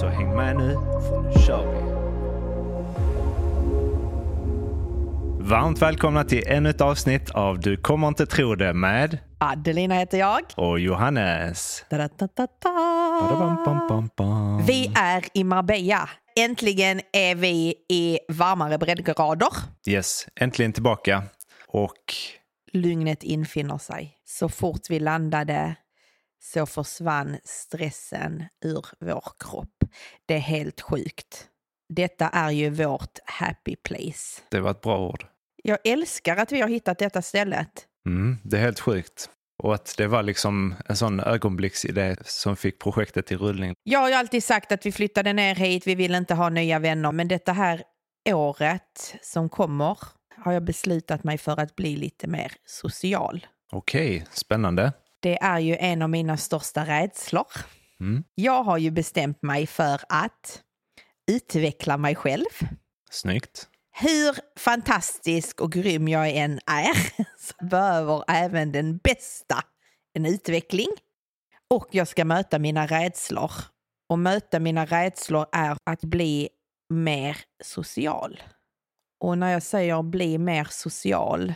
Så häng med nu, för nu kör vi! Varmt välkomna till ännu ett avsnitt av Du kommer inte tro det med Adelina heter jag. och Johannes. Da-da-da-da-da. Ba-da-bam-bam-bam-bam. Vi är i Marbella. Äntligen är vi i varmare breddgrader. Yes, äntligen tillbaka. Och Lugnet infinner sig. Så fort vi landade så försvann stressen ur vår kropp. Det är helt sjukt. Detta är ju vårt happy place. det var ett bra ord. Jag älskar att vi har hittat detta stället. Mm, det är helt sjukt. Och att det var liksom en sån ögonblicksidé som fick projektet i rullning. Jag har ju alltid sagt att vi flyttade ner hit, vi vill inte ha nya vänner, men detta här året som kommer har jag beslutat mig för att bli lite mer social. Okej, spännande. Det är ju en av mina största rädslor. Mm. Jag har ju bestämt mig för att utveckla mig själv. Snyggt. Hur fantastisk och grym jag än är så behöver även den bästa en utveckling. Och jag ska möta mina rädslor. Och möta mina rädslor är att bli mer social. Och när jag säger bli mer social,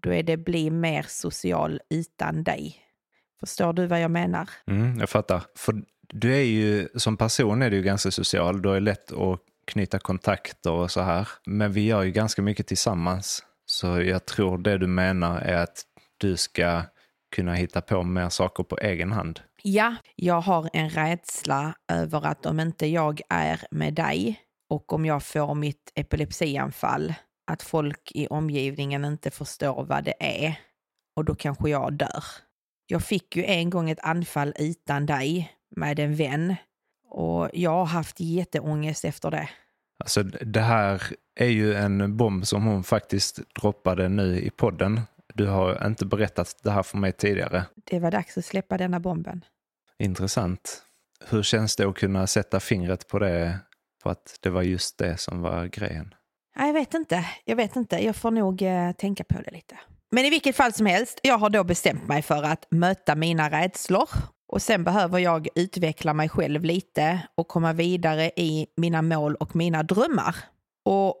då är det bli mer social utan dig. Förstår du vad jag menar? Mm, jag fattar. För du är ju, som person är du ju ganska social. Du är lätt att knyta kontakter och så här. Men vi gör ju ganska mycket tillsammans. Så jag tror det du menar är att du ska kunna hitta på mer saker på egen hand. Ja, jag har en rädsla över att om inte jag är med dig och om jag får mitt epilepsianfall, att folk i omgivningen inte förstår vad det är och då kanske jag dör. Jag fick ju en gång ett anfall utan dig med en vän och jag har haft jätteångest efter det. Alltså det här är ju en bomb som hon faktiskt droppade nu i podden. Du har inte berättat det här för mig tidigare. Det var dags att släppa denna bomben. Intressant. Hur känns det att kunna sätta fingret på det för att det var just det som var grejen? Nej, jag vet inte. Jag vet inte. Jag får nog eh, tänka på det lite. Men i vilket fall som helst, jag har då bestämt mig för att möta mina rädslor och sen behöver jag utveckla mig själv lite och komma vidare i mina mål och mina drömmar. Och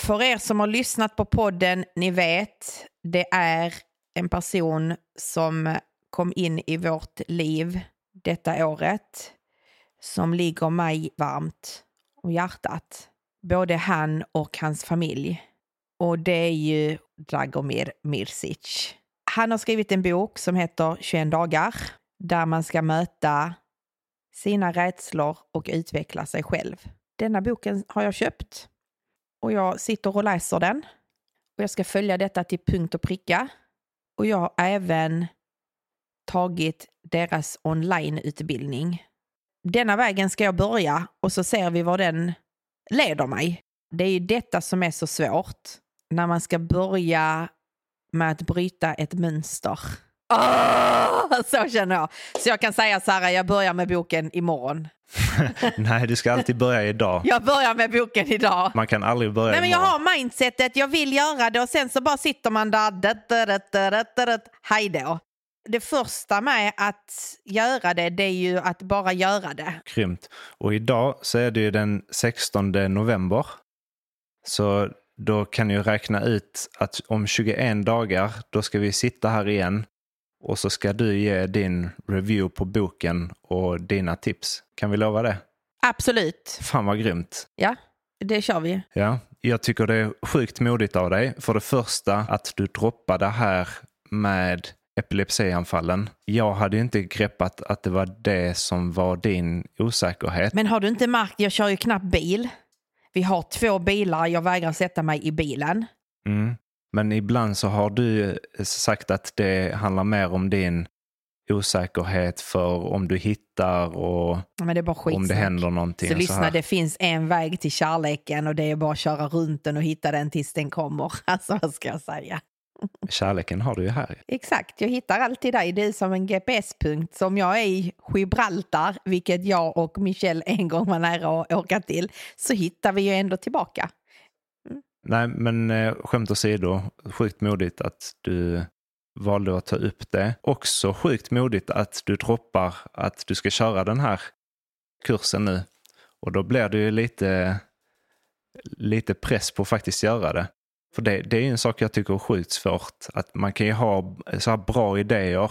för er som har lyssnat på podden, ni vet, det är en person som kom in i vårt liv detta året som ligger mig varmt om hjärtat. Både han och hans familj. Och det är ju Dragomir Mirsic. Han har skrivit en bok som heter 21 dagar där man ska möta sina rädslor och utveckla sig själv. Denna boken har jag köpt och jag sitter och läser den. Och jag ska följa detta till punkt och pricka. Och jag har även tagit deras onlineutbildning. Denna vägen ska jag börja och så ser vi var den leder mig. Det är ju detta som är så svårt. När man ska börja med att bryta ett mönster. Åh, så känner jag. Så jag kan säga så här, jag börjar med boken imorgon. Nej, du ska alltid börja idag. Jag börjar med boken idag. Man kan aldrig börja Nej, men jag imorgon. har mindsetet, jag vill göra det och sen så bara sitter man där. Dat, Hej då. Det första med att göra det, det är ju att bara göra det. Grymt. Och idag så är det ju den 16 november. Så då kan ni ju räkna ut att om 21 dagar, då ska vi sitta här igen. Och så ska du ge din review på boken och dina tips. Kan vi lova det? Absolut. Fan vad grymt. Ja, det kör vi. Ja, jag tycker det är sjukt modigt av dig. För det första att du droppade här med epilepsianfallen. Jag hade ju inte greppat att det var det som var din osäkerhet. Men har du inte märkt, jag kör ju knappt bil. Vi har två bilar, jag vägrar sätta mig i bilen. Mm. Men ibland så har du sagt att det handlar mer om din osäkerhet för om du hittar och det om det händer någonting. Så så lyssna, här. det finns en väg till kärleken och det är bara att köra runt den och hitta den tills den kommer. Alltså vad ska jag säga? Kärleken har du ju här. Exakt, jag hittar alltid dig. Det är som en GPS-punkt. Som jag är i Gibraltar, vilket jag och Michelle en gång var nära att åka till, så hittar vi ju ändå tillbaka. Nej, men eh, skämt åsido, sjukt modigt att du valde att ta upp det. Också sjukt modigt att du droppar att du ska köra den här kursen nu. Och då blir det ju lite, lite press på att faktiskt göra det. För det, det är en sak jag tycker är sjukt svårt. Att man kan ju ha så här bra idéer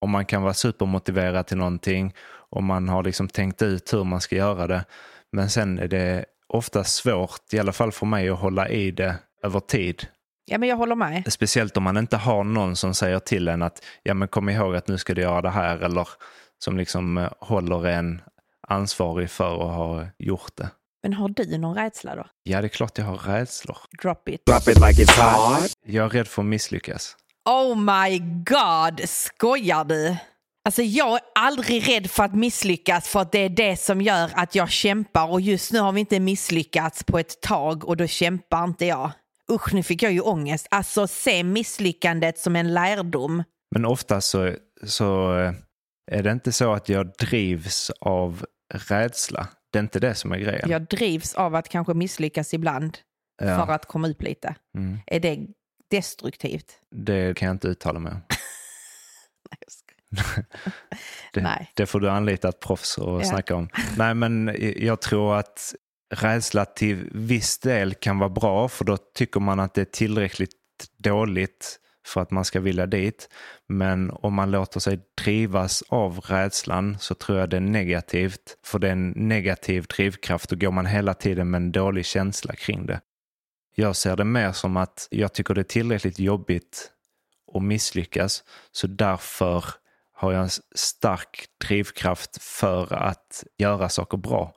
och man kan vara supermotiverad till någonting och man har liksom tänkt ut hur man ska göra det. Men sen är det ofta svårt, i alla fall för mig, att hålla i det över tid. Ja, men jag håller med. Speciellt om man inte har någon som säger till en att ja, men kom ihåg att nu ska du göra det här eller som liksom eh, håller en ansvarig för att ha gjort det. Men har du någon rädsla då? Ja, det är klart jag har rädslor. Drop it. Drop it like it's hot. Jag är rädd för att misslyckas. Oh my god, skojar du? Alltså jag är aldrig rädd för att misslyckas för att det är det som gör att jag kämpar och just nu har vi inte misslyckats på ett tag och då kämpar inte jag. Usch, nu fick jag ju ångest. Alltså se misslyckandet som en lärdom. Men ofta så, så eh, är det inte så att jag drivs av rädsla. Det är inte det som är grejen. Jag drivs av att kanske misslyckas ibland Ja. för att komma upp lite. Mm. Är det destruktivt? Det kan jag inte uttala mig om. Det, Nej. det får du anlita ett proffs och Ja. snacka om. Nej, men jag tror att rädsla till viss del kan vara bra för då tycker man att det är tillräckligt dåligt för att man ska vilja dit. Men om man låter sig drivas av rädslan så tror jag det är negativt. För det är en negativ drivkraft och går man hela tiden med en dålig känsla kring det. Jag ser det mer som att jag tycker det är tillräckligt jobbigt att misslyckas så därför har jag en stark drivkraft för att göra saker bra.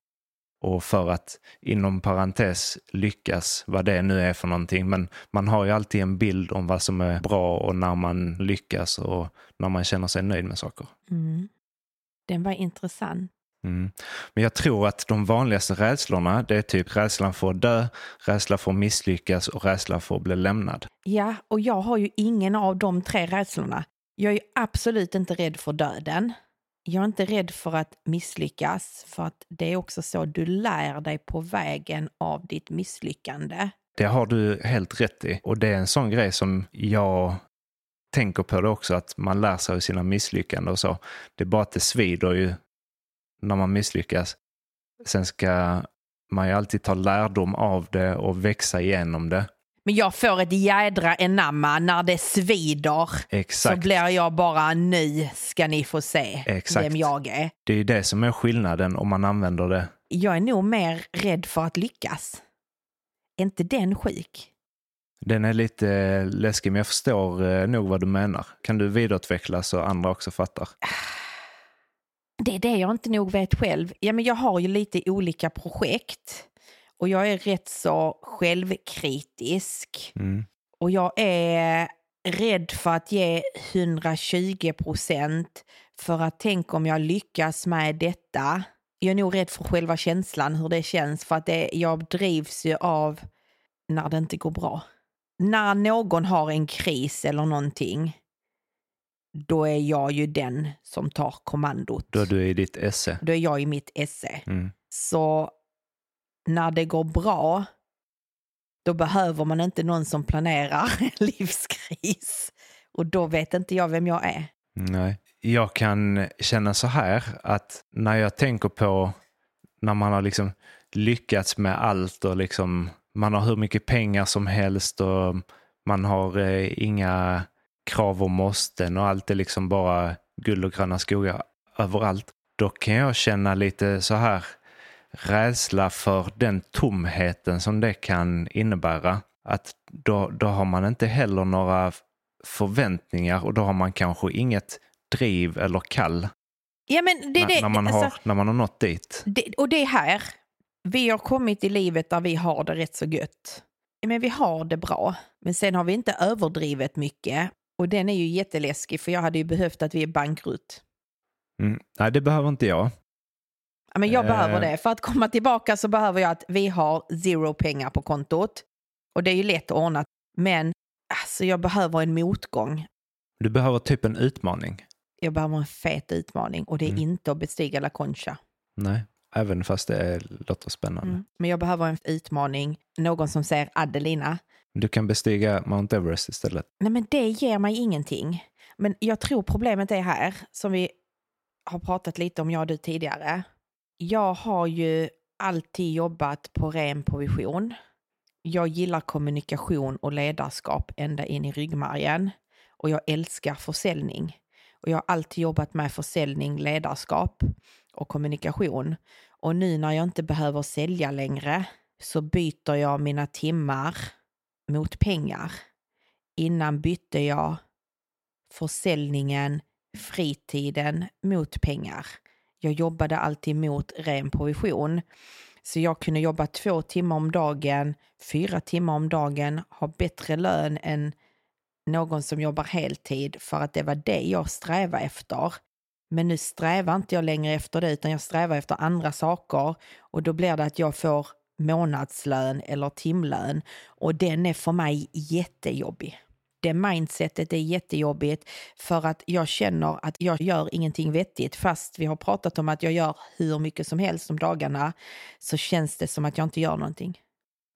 Och för att inom parentes lyckas, vad det nu är för någonting. Men man har ju alltid en bild om vad som är bra och när man lyckas och när man känner sig nöjd med saker. Mm. Den var intressant. Mm. Men jag tror att de vanligaste rädslorna, det är typ rädslan för att dö, rädsla för att misslyckas och rädsla för att bli lämnad. Ja, och jag har ju ingen av de tre rädslorna. Jag är ju absolut inte rädd för döden. Jag är inte rädd för att misslyckas, för att det är också så du lär dig på vägen av ditt misslyckande. Det har du helt rätt i. Och det är en sån grej som jag tänker på det också, att man lär sig av sina misslyckanden och så. Det är bara att det svider ju när man misslyckas. Sen ska man ju alltid ta lärdom av det och växa igenom det. Men jag får ett jädra enamma när det svider. Så Exakt. blir jag bara, nu ska ni få se Exakt. vem jag är. Det är det som är skillnaden om man använder det. Jag är nog mer rädd för att lyckas. Är inte den sjuk? Den är lite läskig, men jag förstår eh, nog vad du menar. Kan du vidareutveckla så andra också fattar? Det är det jag inte nog vet själv. Ja, men jag har ju lite olika projekt och jag är rätt så självkritisk. Mm. Och jag är rädd för att ge 120 procent för att tänk om jag lyckas med detta. Jag är nog rädd för själva känslan, hur det känns, för att det, jag drivs ju av när det inte går bra. När någon har en kris eller någonting, då är jag ju den som tar kommandot. Då är du i ditt esse. Då är jag i mitt esse. Mm. Så när det går bra, då behöver man inte någon som planerar en livskris. Och då vet inte jag vem jag är. Nej. Jag kan känna så här att när jag tänker på när man har liksom lyckats med allt och liksom man har hur mycket pengar som helst och man har eh, inga krav och måsten och allt är liksom bara guld och gröna skogar överallt. Då kan jag känna lite så här rädsla för den tomheten som det kan innebära. Att då, då har man inte heller några förväntningar och då har man kanske inget driv eller kall Ja, men det, det, när, man alltså, har, när man har nått dit. det, och det är här. Vi har kommit i livet där vi har det rätt så gött. Men vi har det bra. Men sen har vi inte överdrivet mycket. Och den är ju jätteläskig för jag hade ju behövt att vi är bankrutt. Mm. Nej, det behöver inte jag. Men jag Eh. behöver det. För att komma tillbaka så behöver jag att vi har zero pengar på kontot. Och det är ju lätt ordnat. Men alltså, jag behöver en motgång. Du behöver typ en utmaning. Jag behöver en fet utmaning och det är Mm. inte att bestiga La Concha. Nej, även fast det låter spännande. Mm. Men jag behöver en utmaning. Någon som säger Adelina, Du kan bestiga Mount Everest istället. nej men det ger mig ingenting. Men jag tror problemet är här, som vi har pratat lite om jag och du tidigare. Jag har ju alltid jobbat på ren provision. Jag gillar kommunikation och ledarskap ända in i ryggmärgen. Och jag älskar försäljning. Och jag har alltid jobbat med försäljning, ledarskap och kommunikation. Och nu när jag inte behöver sälja längre så byter jag mina timmar mot pengar. Innan bytte jag försäljningen, fritiden mot pengar. Jag jobbade alltid mot ren provision. Så jag kunde jobba två timmar om dagen, fyra timmar om dagen, ha bättre lön än någon som jobbar heltid för att det var det jag strävade efter. Men nu strävar inte jag längre efter det utan jag strävar efter andra saker och då blir det att jag får månadslön eller timlön och den är för mig jättejobbig. Det mindsetet är jättejobbigt för att jag känner att jag gör ingenting vettigt fast vi har pratat om att jag gör hur mycket som helst om dagarna så känns det som att jag inte gör någonting.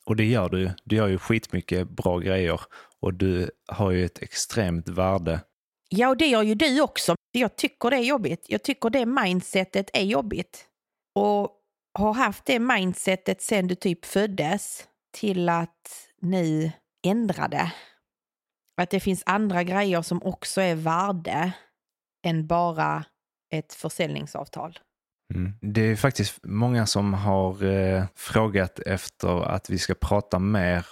Och det gör du. Du gör ju skitmycket bra grejer och du har ju ett extremt värde. Ja, och det gör ju du också. Jag tycker det är jobbigt. Jag tycker det mindsetet är jobbigt. Och har haft det mindsetet sen du typ föddes till att nu ändra det. Att det finns andra grejer som också är värde än bara ett försäljningsavtal. Mm. Det är faktiskt många som har eh, frågat efter att vi ska prata mer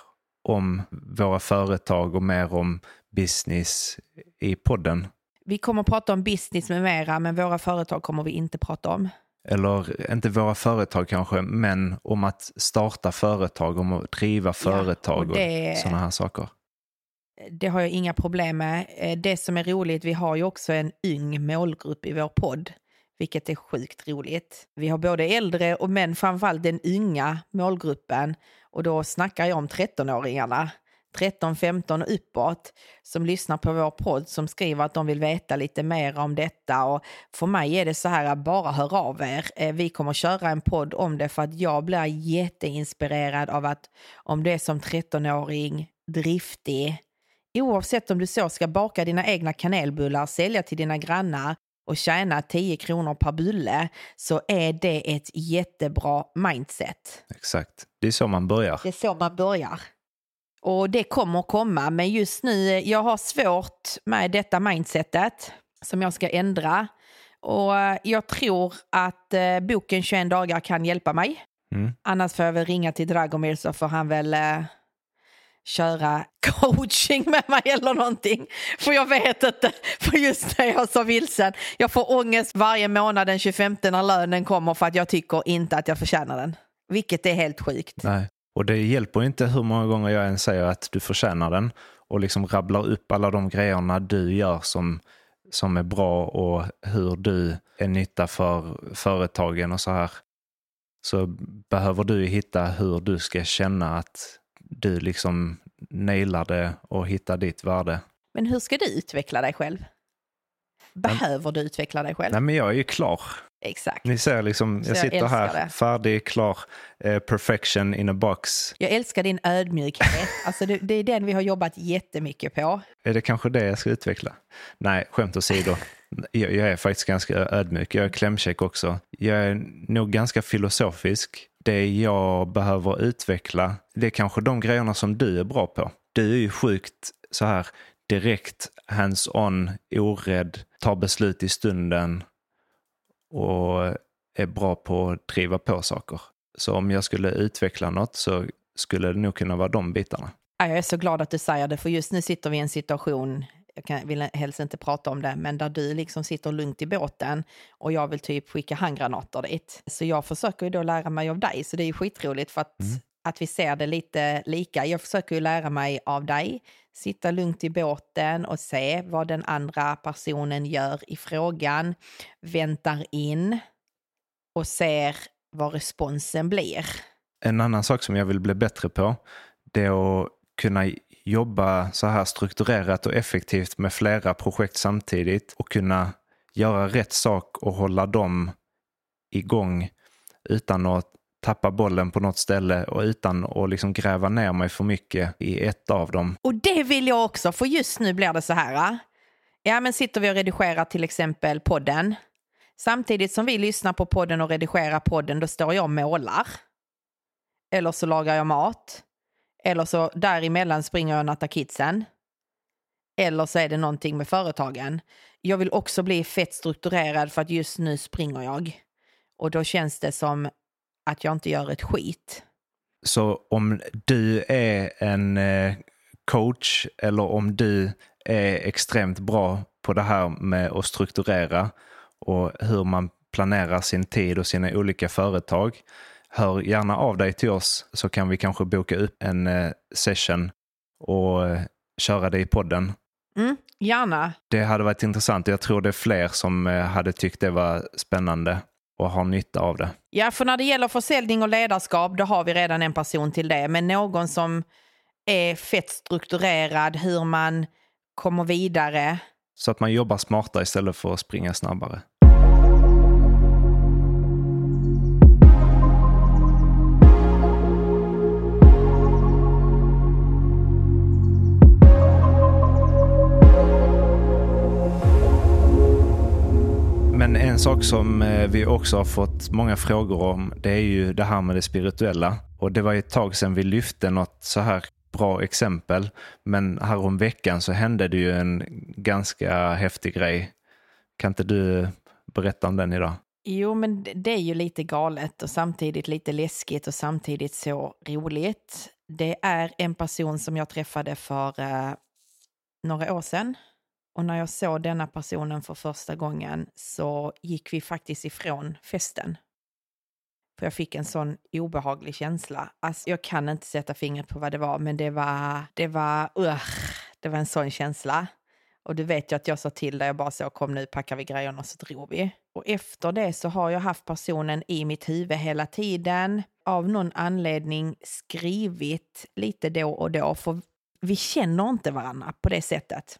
om våra företag och mer om business i podden. Vi kommer prata om business med mera, men våra företag kommer vi inte prata om. Eller inte våra företag kanske, men om att starta företag, om att driva företag och det- och sådana här saker. Det har jag inga problem med. Eh, det som är roligt, vi har ju också en ung målgrupp i vår podd, vilket är sjukt roligt. Vi har både äldre och men framförallt den unga målgruppen och då snackar jag om 13-åringarna. 13, 15 och uppåt som lyssnar på vår podd som skriver att de vill veta lite mer om detta. Och för mig är det så här, bara hör av er. Eh, vi kommer köra en podd om det för att jag blir jätteinspirerad av att om du är som 13-åring, driftig, oavsett om du så ska baka dina egna kanelbullar, sälja till dina grannar och tjäna 10 kronor per bulle så är det ett jättebra mindset. Exakt. Det är så man börjar. Det är så man börjar. Och det kommer komma, men just nu, jag har svårt med detta mindsetet som jag ska ändra. Och jag tror att eh, boken 21 dagar kan hjälpa mig. Mm. Annars får jag väl ringa till Dragomir så får han väl eh, köra coaching med mig eller någonting. För jag vet inte, för just när jag är så vilsen. Jag får ångest varje månad den 25 när lönen kommer för att jag tycker inte att jag förtjänar den. Vilket är helt sjukt. Nej. Och det hjälper inte hur många gånger jag än säger att du förtjänar den och liksom rabblar upp alla de grejerna du gör som, som är bra och hur du är nytta för företagen och så här. Så behöver du hitta hur du ska känna att du liksom nailar det och hittar ditt värde. Men hur ska du utveckla dig själv? Behöver du utveckla dig själv? Nej men jag är ju klar. Exakt. Ni ser liksom, jag jag sitter här det. färdig, klar, eh, perfection in a box. Jag älskar din ödmjukhet. Alltså det, det är den vi har jobbat jättemycket på. Är det kanske det jag ska utveckla? Nej, skämt åsido. Jag, jag är faktiskt ganska ödmjuk. Jag är klämkäck också. Jag är nog ganska filosofisk. Det jag behöver utveckla, det är kanske de grejerna som du är bra på. Du är ju sjukt så här direkt, hands-on, orädd, tar beslut i stunden och är bra på att driva på saker. Så om jag skulle utveckla något så skulle det nog kunna vara de bitarna. Jag är så glad att du säger det, för just nu sitter vi i en situation, jag kan, vill helst inte prata om det, men där du liksom sitter lugnt i båten och jag vill typ skicka handgranater dit. Så jag försöker ju då lära mig av dig, så det är ju skitroligt för att att vi ser det lite lika. Jag försöker ju lära mig av dig, sitta lugnt i båten och se vad den andra personen gör i frågan, väntar in och ser vad responsen blir. En annan sak som jag vill bli bättre på, det är att kunna jobba så här strukturerat och effektivt med flera projekt samtidigt och kunna göra rätt sak och hålla dem igång utan att tappa bollen på något ställe och utan att liksom gräva ner mig för mycket i ett av dem. Och det vill jag också, för just nu blir det så här. Ja, men sitter vi och redigerar till exempel podden. Samtidigt som vi lyssnar på podden och redigerar podden, då står jag och målar. Eller så lagar jag mat. Eller så däremellan springer jag och nattar kidsen. Eller så är det någonting med företagen. Jag vill också bli fett strukturerad för att just nu springer jag. Och då känns det som att jag inte gör ett skit. Så om du är en eh, coach eller om du är extremt bra på det här med att strukturera och hur man planerar sin tid och sina olika företag. Hör gärna av dig till oss så kan vi kanske boka upp en eh, session och eh, köra det i podden. Mm, gärna. Det hade varit intressant. Jag tror det är fler som hade tyckt det var spännande och har nytta av det. Ja, för när det gäller försäljning och ledarskap, då har vi redan en person till det. Men någon som är fett strukturerad, hur man kommer vidare. Så att man jobbar smartare istället för att springa snabbare. Men en sak som eh, vi också har fått många frågor om, det är ju det här med det spirituella. Och det var ett tag sedan vi lyfte något så här bra exempel. Men häromveckan veckan så hände det ju en ganska häftig grej. Kan inte du berätta om den idag? Jo, men det är ju lite galet och samtidigt lite läskigt och samtidigt så roligt. Det är en person som jag träffade för eh, några år sedan och när jag såg denna personen för första gången så gick vi faktiskt ifrån festen. För jag fick en sån obehaglig känsla. Alltså, jag kan inte sätta fingret på vad det var, men det var, det var, uh, det var en sån känsla. Och du vet ju att jag sa till dig, jag bara så kom nu packar vi grejerna och så drog vi. Och efter det så har jag haft personen i mitt huvud hela tiden. Av någon anledning skrivit lite då och då, för vi känner inte varandra på det sättet.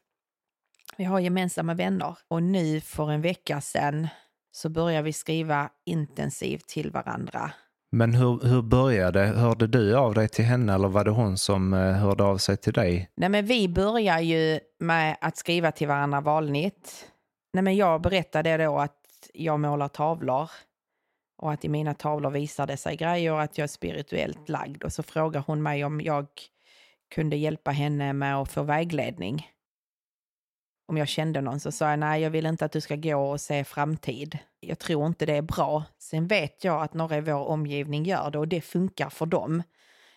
Vi har gemensamma vänner och nu för en vecka sedan så börjar vi skriva intensivt till varandra. Men hur, hur började Hörde du av dig till henne eller var det hon som eh, hörde av sig till dig? Nej, men vi börjar ju med att skriva till varandra vanligt. Nej, men jag berättade då att jag målar tavlor och att i mina tavlor visar det sig grejer och att jag är spirituellt lagd. Och så frågar hon mig om jag kunde hjälpa henne med att få vägledning om jag kände någon så sa jag nej, jag vill inte att du ska gå och se framtid. Jag tror inte det är bra. Sen vet jag att några i vår omgivning gör det och det funkar för dem.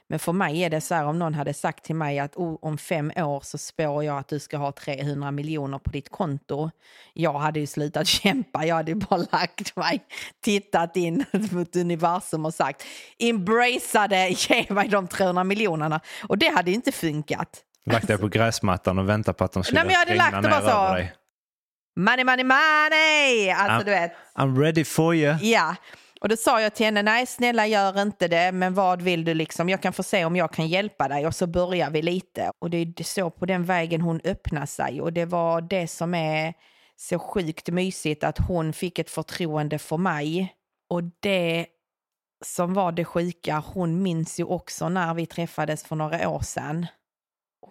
Men för mig är det så här om någon hade sagt till mig att oh, om fem år så spår jag att du ska ha 300 miljoner på ditt konto. Jag hade ju slutat kämpa, jag hade ju bara lagt mig, tittat in mot universum och sagt embracea det, ge mig de 300 miljonerna. Och det hade inte funkat. Lagt dig på gräsmattan och väntat på att de skulle Nej, men jag hade lagt ner bara så. dig. Money, money, money! Alltså I'm, du vet. I'm ready for you. Ja. Och då sa jag till henne, nej snälla gör inte det, men vad vill du liksom? Jag kan få se om jag kan hjälpa dig och så börjar vi lite. Och det är så på den vägen hon öppnar sig och det var det som är så sjukt mysigt att hon fick ett förtroende för mig. Och det som var det sjuka, hon minns ju också när vi träffades för några år sedan.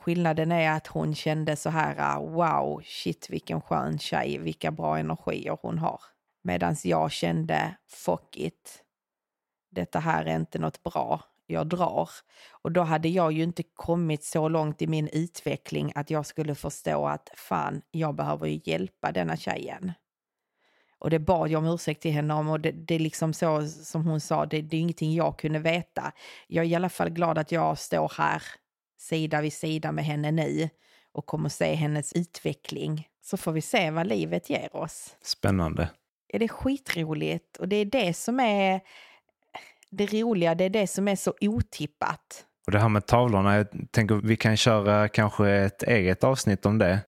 Skillnaden är att hon kände så här, ah, wow, shit vilken skön tjej, vilka bra energier hon har. Medan jag kände, fuck it, detta här är inte något bra, jag drar. Och då hade jag ju inte kommit så långt i min utveckling att jag skulle förstå att fan, jag behöver ju hjälpa denna tjejen. Och det bad jag om ursäkt till henne om och det, det är liksom så som hon sa, det, det är ingenting jag kunde veta. Jag är i alla fall glad att jag står här sida vid sida med henne nu och kommer se hennes utveckling. Så får vi se vad livet ger oss. Spännande. Är det skitroligt och det är det som är det roliga, det är det som är så otippat. Och det här med tavlorna, jag tänker vi kan köra kanske ett eget avsnitt om det.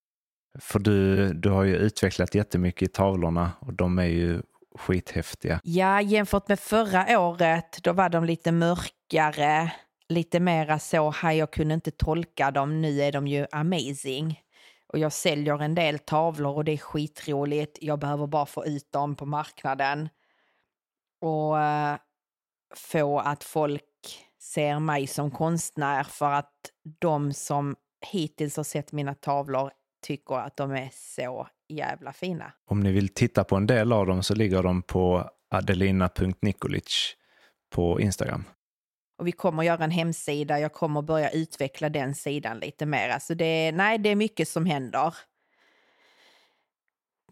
För du, du har ju utvecklat jättemycket i tavlorna och de är ju skithäftiga. Ja, jämfört med förra året, då var de lite mörkare, lite mera så, här jag kunde inte tolka dem, nu är de ju amazing. Och jag säljer en del tavlor och det är skitroligt. Jag behöver bara få ut dem på marknaden. Och eh, få att folk ser mig som konstnär för att de som hittills har sett mina tavlor tycker att de är så jävla fina. Om ni vill titta på en del av dem så ligger de på adelina.nikolic på Instagram. Och vi kommer göra en hemsida, jag kommer börja utveckla den sidan lite mer. Alltså det, nej, det är mycket som händer.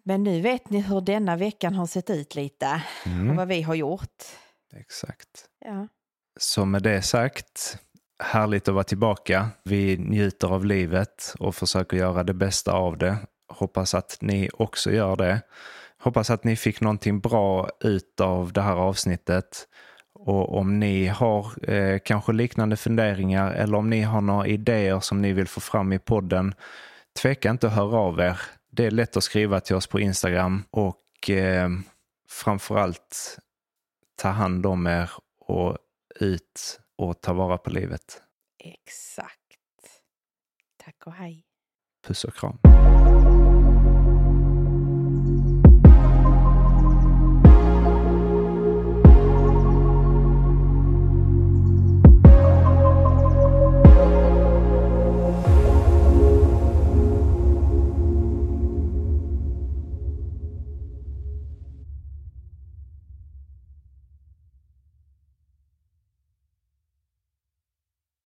Men nu vet ni hur denna veckan har sett ut lite mm. och vad vi har gjort. Exakt. Ja. Så med det sagt, härligt att vara tillbaka. Vi njuter av livet och försöker göra det bästa av det. Hoppas att ni också gör det. Hoppas att ni fick någonting bra ut av det här avsnittet. Och om ni har eh, kanske liknande funderingar eller om ni har några idéer som ni vill få fram i podden, tveka inte att höra av er. Det är lätt att skriva till oss på Instagram och eh, framförallt ta hand om er och ut och ta vara på livet. Exakt. Tack och hej. Puss och kram.